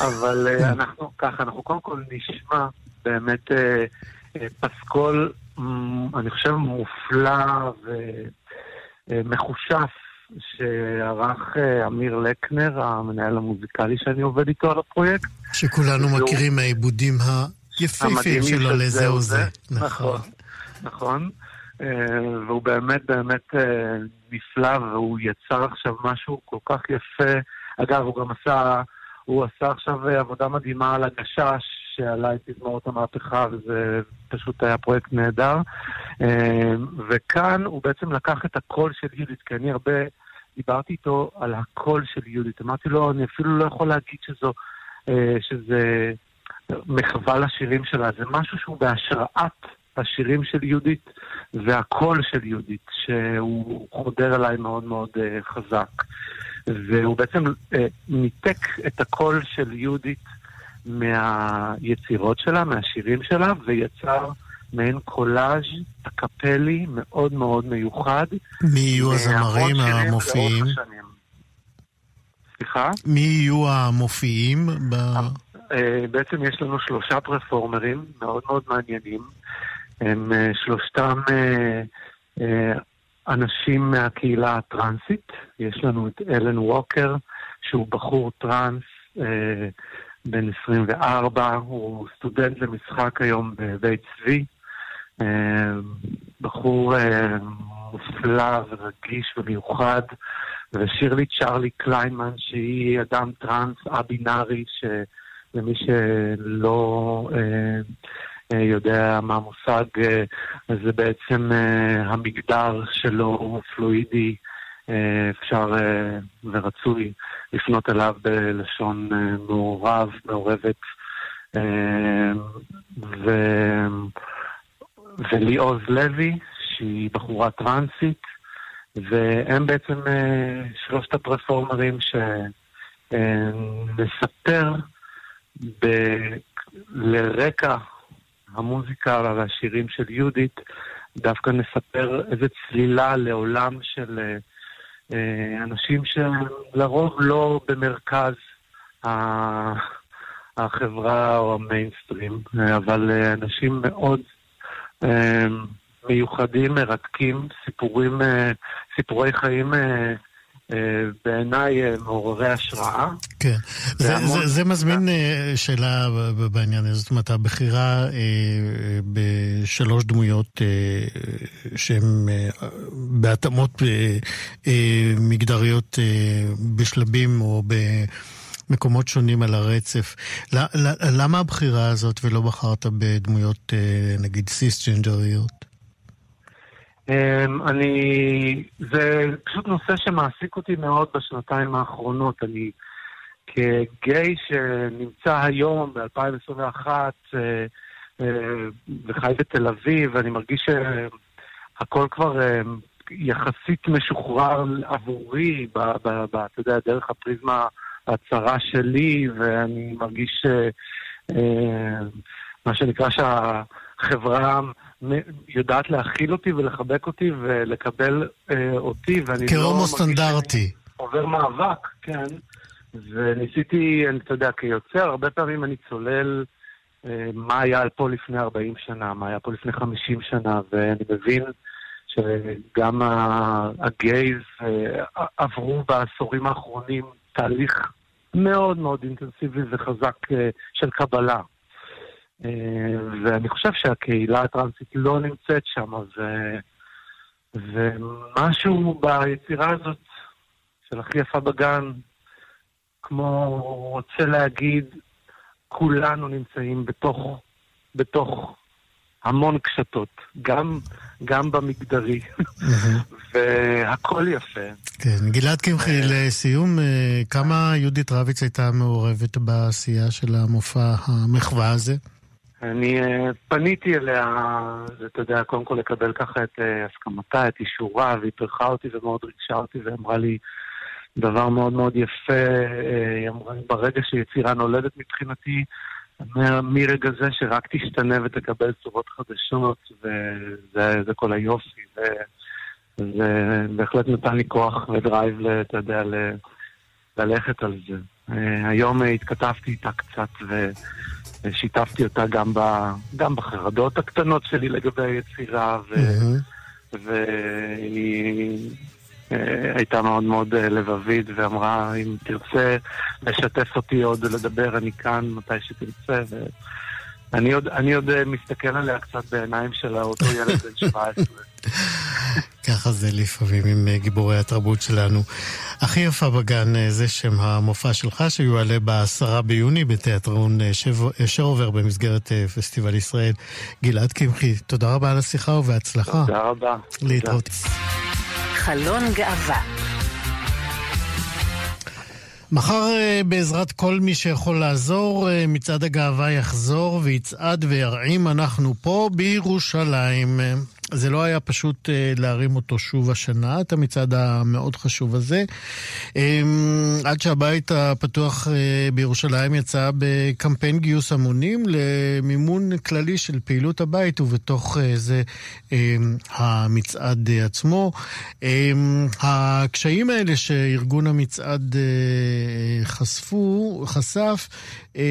אבל אה, אנחנו ככה, אנחנו קודם כל נשמע באמת פסקול, אני חושב, מופלא ומחושף, שערך אמיר לקנר, המנהל המוזיקלי שאני עובד איתו על הפרויקט. שכולנו מכירים מהעיבודים היפהפיים שלו של לזה או זה. נכון, נכון. אה, והוא באמת באמת אה, נפלא, והוא יצר עכשיו משהו כל כך יפה. אגב, הוא גם עשה, הוא עשה עכשיו אה, עבודה מדהימה על הגשש, שעלה את תזמורת המהפכה, וזה פשוט היה פרויקט נהדר. וכאן הוא בעצם לקח את הקול של יהודית, כי אני הרבה דיברתי איתו על הקול של יהודית. אמרתי לו, אני אפילו לא יכול להגיד שזו, שזה מחווה לשירים שלה, זה משהו שהוא בהשראת השירים של יהודית והקול של יהודית, שהוא חודר אליי מאוד מאוד אה, חזק. והוא בעצם אה, ניתק את הקול של יהודית מהיצירות שלה, מהשירים שלה, ויצר מעין קולאז' אקפלי מאוד מאוד מיוחד. מי יהיו הזמרים המופיעים? סליחה? מי יהיו המופיעים? ב... אה, בעצם יש לנו שלושה פרפורמרים מאוד מאוד מעניינים. הם אה, שלושתם אה, אה, אנשים מהקהילה הטרנסית. יש לנו את אלן ווקר, שהוא בחור טרנס, בן 24, הוא סטודנט למשחק היום בבית צבי. בחור מופלא ורגיש ומיוחד. ושירלי צ'רלי קליינמן, שהיא אדם טרנס א-בינארי, שלמי שלא אה, יודע מה המושג, אה, זה בעצם אה, המגדר שלו הוא פלואידי, אה, אפשר אה, ורצוי לפנות אליו בלשון אה, מעורב, מעורבת. אה, ו... וליעוז לוי, שהיא בחורה טרנסית, והם בעצם אה, שלושת הפרפורמרים שנספר ב- לרקע המוזיקה והשירים של יהודית, דווקא נספר איזה צלילה לעולם של אה, אה, אנשים שלרוב לא במרכז ה- החברה או המיינסטרים, אבל אה, אנשים מאוד אה, מיוחדים, מרתקים, סיפורים, סיפורי חיים בעיניי אה, מעוררי השראה. כן. זה, והמון- זה, זה מזמין אה, שאלה ב- ב- בעניין הזה. זאת אומרת, הבחירה אה, בשלוש דמויות אה, שהן אה, בהתאמות אה, אה, מגדריות אה, בשלבים או במקומות שונים על הרצף. למה הבחירה הזאת ולא בחרת בדמויות, אה, נגיד, סיסג'נדריות? אמ, אני... זה פשוט נושא שמעסיק אותי מאוד בשנתיים האחרונות. אני כגיי שנמצא היום, ב-2021, אה, אה, וחי בתל אביב, אני מרגיש שהכל כבר אה, יחסית משוחרר עבורי, ב- ב- ב- אתה יודע, דרך הפריזמה הצרה שלי, ואני מרגיש מה שנקרא שהחברה מ- יודעת להכיל אותי ולחבק אותי ולקבל אה, אותי, ואני לא כהומו שאני סטנדרטי. עובר מאבק, כן. וניסיתי, אני- אתה יודע, כיוצר, הרבה פעמים אני צולל אה, מה היה פה לפני 40 שנה, מה היה פה לפני 50 שנה, ואני מבין שגם הגייז אה, עברו בעשורים האחרונים תהליך מאוד מאוד אינטנסיבי וחזק אה, של קבלה. אה, ואני חושב שהקהילה הטרנסית לא נמצאת שם, ו... ומשהו ביצירה הזאת של הכי יפה בגן, כמו רוצה להגיד, כולנו נמצאים בתוך, בתוך המון קשתות, גם, גם במגדרי, והכל יפה. כן, גלעד קמחי, לסיום, אה, כמה יהודית רביץ הייתה מעורבת בעשייה של המופע המחווה הזה? אני אה, פניתי אליה, אתה יודע, קודם כל לקבל ככה את אה, הסכמתה, את אישורה, והיא פרחה אותי ומאוד ריגשה אותי ואמרה לי דבר מאוד מאוד יפה. אה, היא אמרה, ברגע שיצירה נולדת מבחינתי, מרגע זה שרק תשתנה ותקבל צורות חדשות, וזה זה כל היופי. וזה בהחלט נתן לי כוח ודרייב, אתה יודע, ללכת על זה. אה, היום אה, התכתבתי איתה קצת ו... שיתפתי אותה גם, ב, גם בחרדות הקטנות שלי לגבי היצירה, ו. והיא אה, הייתה מאוד מאוד לבבית, ואמרה, אם תרצה לשתף אותי עוד ולדבר, אני כאן מתי שתרצה. ואני עוד, אני עוד מסתכל עליה קצת בעיניים של אותו ילד בן 17. ככה זה לפעמים עם אה, גיבורי התרבות שלנו. הכי יפה בגן אה, זה שם המופע שלך, שיועלה בעשרה ביוני בתיאטרון אה, שרובר במסגרת פסטיבל ישראל. גלעד קמחי, תודה רבה על השיחה ובהצלחה. תודה רבה. להתראות. חלון גאווה. מחר בעזרת כל מי שיכול לעזור, מצעד הגאווה יחזור ויצעד וירעים אנחנו פה בירושלים. זה לא היה פשוט אה, להרים אותו שוב השנה, את המצעד המאוד חשוב הזה. אה, עד שהבית הפתוח אה, בירושלים יצא בקמפיין גיוס המונים למימון כללי של פעילות הבית, ובתוך אה, זה המצעד עצמו. אה, הקשיים האלה שארגון המצעד חשפו, חשף, אה,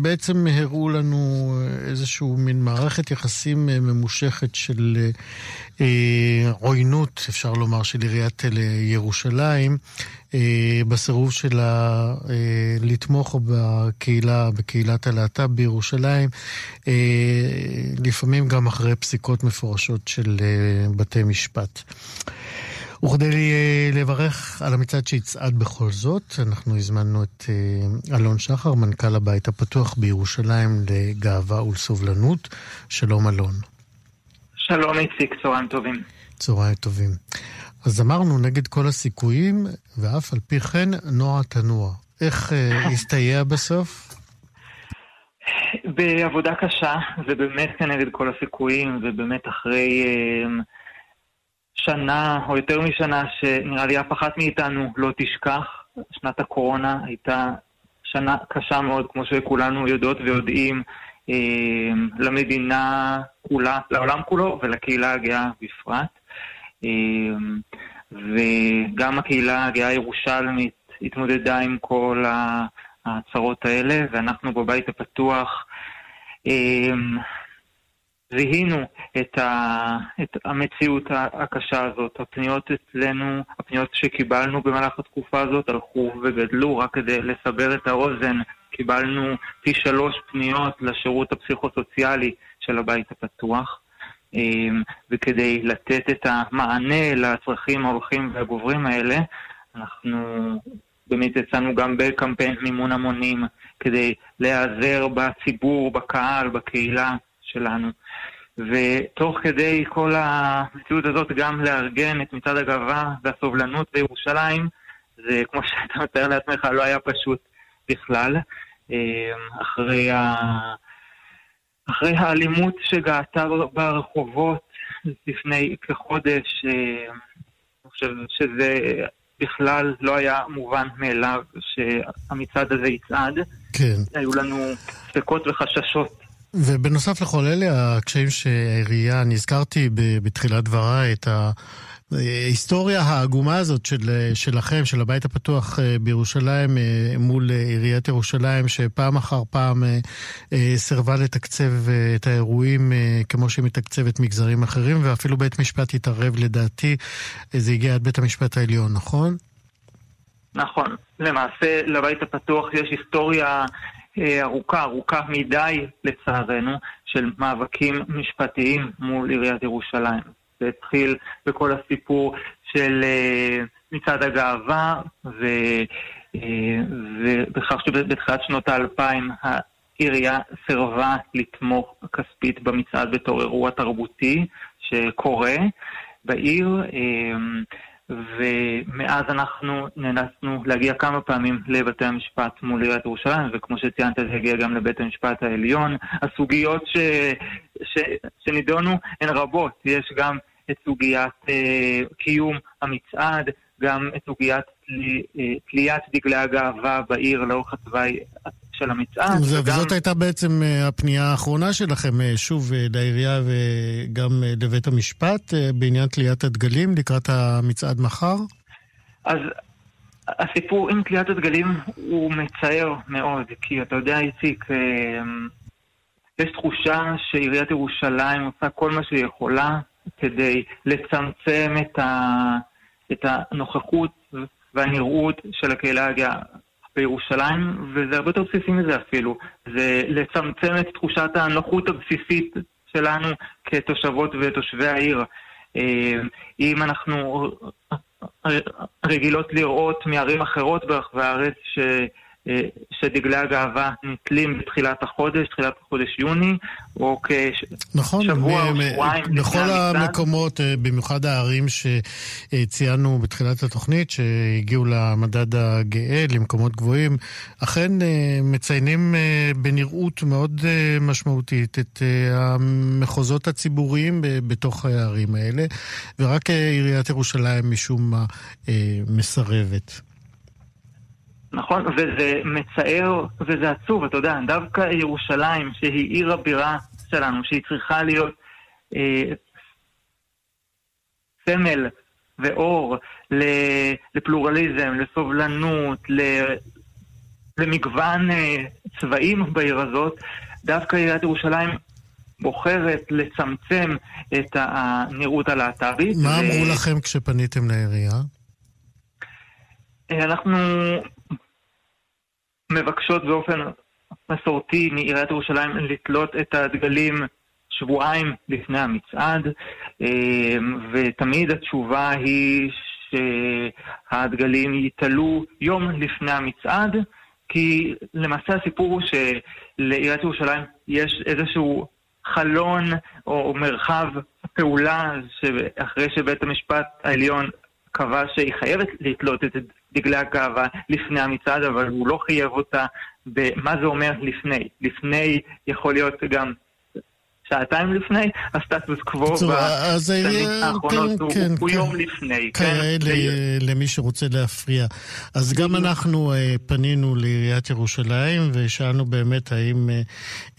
בעצם הראו לנו איזשהו מין מערכת יחסים אה, ממושכת של אה, עוינות, אפשר לומר, של עיריית ירושלים, אה, בסירוב שלה לתמוך בקהילה, בקהילת הלהט"ב בירושלים, לפעמים גם אחרי פסיקות מפורשות של בתי משפט. וכדי אה, לברך על המצעד שיצעד בכל זאת, אנחנו הזמנו את אה, אלון שחר, מנכ"ל הבית הפתוח בירושלים לגאווה ולסובלנות. שלום אלון. שלום איציק, צהריים טובים. צהריים טובים. אז אמרנו נגד כל הסיכויים, ואף על פי כן נוע תנוע. איך אה, הסתייע בסוף? בעבודה קשה, ובאמת כנגד כל הסיכויים, ובאמת אחרי אה, שנה, או יותר משנה, שנראה לי אף אחת מאיתנו לא תשכח, שנת הקורונה הייתה שנה קשה מאוד, כמו שכולנו יודעות ויודעים, אה, למדינה כולה, לעולם כולו, ולקהילה הגאה בפרט. אה, וגם הקהילה הגאה הירושלמית התמודדה עם כל. ההצהרות האלה, ואנחנו בבית הפתוח אמ, זיהינו את, ה, את המציאות הקשה הזאת. הפניות אצלנו, הפניות שקיבלנו במהלך התקופה הזאת הלכו וגדלו, רק כדי לסבר את האוזן, קיבלנו פי שלוש פניות לשירות הפסיכוסוציאלי של הבית הפתוח. אמ, וכדי לתת את המענה לצרכים ההולכים והגוברים האלה, אנחנו באמת יצאנו גם בקמפיין מימון המונים כדי להיעזר בציבור, בקהל, בקהילה שלנו. ותוך כדי כל המציאות הזאת גם לארגן את מצעד הגאווה והסובלנות בירושלים, זה כמו שאתה מתאר לעצמך, לא היה פשוט בכלל. אחרי, ה... אחרי האלימות שגעתה ברחובות לפני כחודש, אני חושב שזה בכלל לא היה מובן מאליו שהמצעד הזה יצעד. כן. היו לנו ספקות וחששות. ובנוסף לכל אלה, הקשיים שהעירייה, אני הזכרתי בתחילת דבריי את ההיסטוריה העגומה הזאת של, שלכם, של הבית הפתוח בירושלים מול עיריית ירושלים, שפעם אחר פעם סירבה לתקצב את האירועים כמו שהיא מתקצבת מגזרים אחרים, ואפילו בית משפט התערב לדעתי, זה הגיע עד בית המשפט העליון, נכון? נכון. למעשה, לבית הפתוח יש היסטוריה ארוכה, ארוכה מדי, לצערנו, של מאבקים משפטיים מול עיריית ירושלים. זה התחיל בכל הסיפור של אה, מצעד הגאווה, ו, אה, ובכך שבתחילת שנות האלפיים העירייה סירבה לתמוך כספית במצעד בתור אירוע תרבותי שקורה בעיר. ומאז אנחנו נאלצנו להגיע כמה פעמים לבתי המשפט מול עיריית ירושלים, וכמו שציינת, זה הגיע גם לבית המשפט העליון. הסוגיות ש... ש... שנידונו הן רבות, יש גם את סוגיית אה, קיום המצעד, גם את סוגיית. אה, תליית דגלי הגאווה בעיר לאורך התוואי של המצעד. זה, וגם- וזאת הייתה בעצם אה, הפנייה האחרונה שלכם, אה, שוב אה, לעירייה וגם לבית המשפט, בעניין תליית הדגלים לקראת המצעד מחר? אז הסיפור עם תליית הדגלים הוא מצער מאוד, כי אתה יודע, איציק, יש תחושה שעיריית ירושלים עושה כל מה שהיא יכולה כדי לצמצם את, ה, את הנוכחות והנראות של הקהילה הגאה בירושלים, וזה הרבה יותר בסיסי מזה אפילו. זה לצמצם את תחושת הנוחות הבסיסית שלנו כתושבות ותושבי העיר. אה, אם אנחנו רגילות לראות מערים אחרות ברחבי הארץ ש, שדגלי הגאווה נתלים בתחילת החודש, תחילת חודש יוני, או נכון, כשבוע או מ- שבועיים בכל. המקומות, אה, במיוחד הערים שציינו בתחילת התוכנית, שהגיעו למדד הגאה, למקומות גבוהים, אכן אה, מציינים אה, בנראות מאוד אה, משמעותית את אה, המחוזות הציבוריים בתוך הערים האלה, ורק אה, עיריית ירושלים משום מה אה, מסרבת. נכון, וזה מצער וזה עצוב, אתה יודע, דווקא ירושלים, שהיא עיר הבירה שלנו, שהיא צריכה להיות אה, סמל ואור לפלורליזם, לסובלנות, למגוון אה, צבעים בעיר הזאת, דווקא עיריית ירושלים בוחרת לצמצם את הנראות הלהט"בית. מה אמרו לכם כשפניתם לעירייה? אה, אנחנו מבקשות באופן מסורתי מעיריית ירושלים לתלות את הדגלים שבועיים לפני המצעד, אה, ותמיד התשובה היא שהדגלים ייתלו יום לפני המצעד, כי למעשה הסיפור הוא שלעיריית ירושלים יש איזשהו חלון או מרחב פעולה שאחרי שבית המשפט העליון קבע שהיא חייבת לתלות את דגלי הגאווה לפני המצעד, אבל הוא לא חייב אותה במה זה אומר לפני. לפני יכול להיות גם שעתיים לפני, הסטטוס קוו בשנים האחרונות כן, הוא- כן, כן. יום לפני. כאלה למי שרוצה להפריע. אז גם אנחנו אה, פנינו לעיריית ירושלים ושאלנו באמת האם, אה,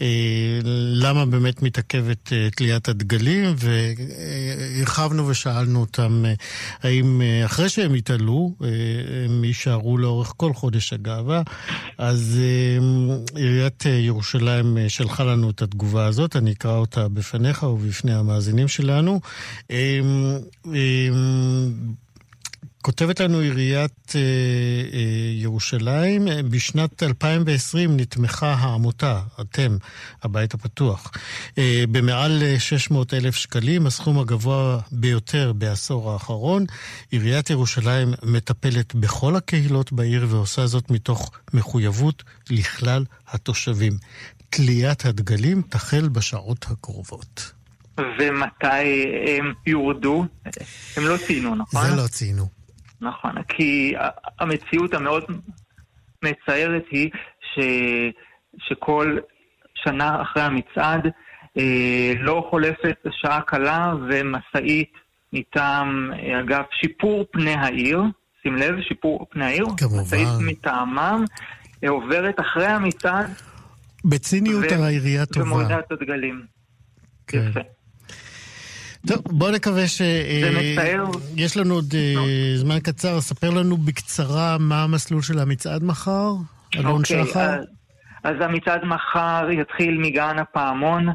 אה, למה באמת מתעכבת תליית הדגלים, והרחבנו ושאלנו אותם האם אחרי שהם יתעלו, הם יישארו לאורך כל חודש הגאווה. אז עיריית ירושלים שלחה לנו את התגובה הזאת, אני אקרא אותה בפניך ובפני המאזינים שלנו. אה, אה, כותבת לנו עיריית אה, אה, ירושלים, אה, בשנת 2020 נתמכה העמותה, אתם, הבית הפתוח, במעל אה, 600 אלף שקלים, הסכום הגבוה ביותר בעשור האחרון. עיריית ירושלים מטפלת בכל הקהילות בעיר ועושה זאת מתוך מחויבות לכלל התושבים. תליית הדגלים תחל בשעות הקרובות. ומתי הם יורדו? הם לא ציינו, נכון? זה לא ציינו. נכון, כי המציאות המאוד מצערת היא ש... שכל שנה אחרי המצעד אה, לא חולפת שעה קלה ומשאית מטעם אגף שיפור פני העיר, שים לב, שיפור פני העיר, כמובן. משאית מטעמם אה, עוברת אחרי המצעד בציניות ו- העירייה טובה. ומורידה את הדגלים. כן. יפה. טוב, בוא נקווה ש... זה מצער. יש לנו עוד אה, זמן קצר, ספר לנו בקצרה מה המסלול של המצעד מחר, אלון אוקיי, שחר. אז, אז המצעד מחר יתחיל מגן הפעמון.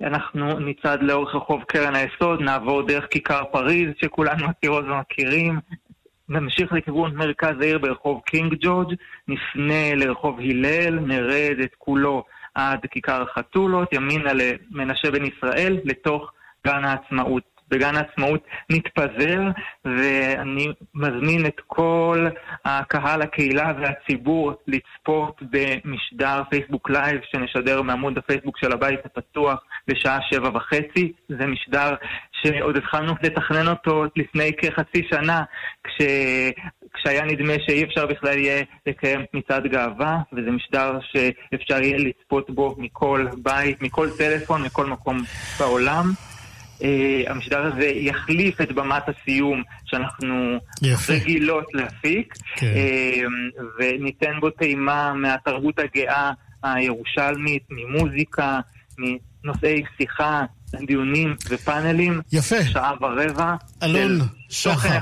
אנחנו נצעד לאורך רחוב קרן היסוד, נעבור דרך כיכר פריז, שכולנו מכירות ומכירים. נמשיך לכיוון מרכז העיר ברחוב קינג ג'ורג', נפנה לרחוב הלל, נרד את כולו עד כיכר החתולות, ימינה למנשה בן ישראל, לתוך גן העצמאות בגן העצמאות נתפזר, ואני מזמין את כל הקהל, הקהילה והציבור לצפות במשדר פייסבוק live שנשדר מעמוד הפייסבוק של הבית הפתוח בשעה שבע וחצי. זה משדר שעוד התחלנו לתכנן אותו לפני כחצי שנה, כש... כשהיה נדמה שאי אפשר בכלל יהיה לקיים מצעד גאווה, וזה משדר שאפשר יהיה לצפות בו מכל בית, מכל טלפון, מכל מקום בעולם. Uh, המשדר הזה יחליף את במת הסיום שאנחנו יפה. רגילות להפיק, כן. uh, וניתן בו טעימה מהתרבות הגאה הירושלמית, ממוזיקה, מנושאי שיחה, דיונים ופאנלים. יפה. שעה ורבע. אלון שחר.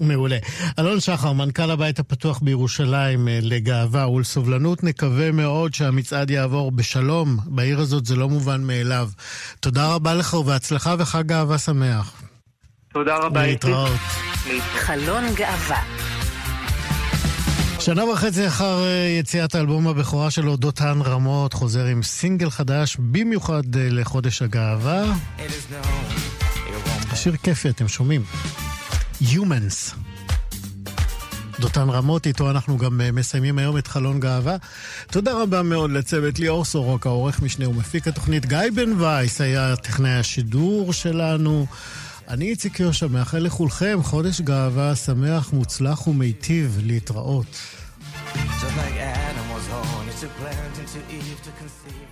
מעולה. אלון שחר, מנכ"ל הבית הפתוח בירושלים אה, לגאווה ולסובלנות, נקווה מאוד שהמצעד יעבור בשלום. בעיר הזאת זה לא מובן מאליו. תודה רבה לך ובהצלחה וחג גאווה שמח. תודה רבה. איציק. להתראות. חלון גאווה. שנה וחצי אחר אה, יציאת האלבום הבכורה שלו, דותן רמות, חוזר עם סינגל חדש, במיוחד אה, לחודש הגאווה. שיר כיפי, אתם שומעים? Humans. דותן רמות, איתו אנחנו גם אה, מסיימים היום את חלון גאווה. תודה רבה מאוד לצוות ליאור סורוק, העורך משנה ומפיק התוכנית. גיא בן וייס היה טכנאי השידור שלנו. אני איציק יושע, מאחל לכולכם חודש גאווה שמח, מוצלח ומיטיב להתראות. Just like Adam was horny to plant and to Eve to conceive.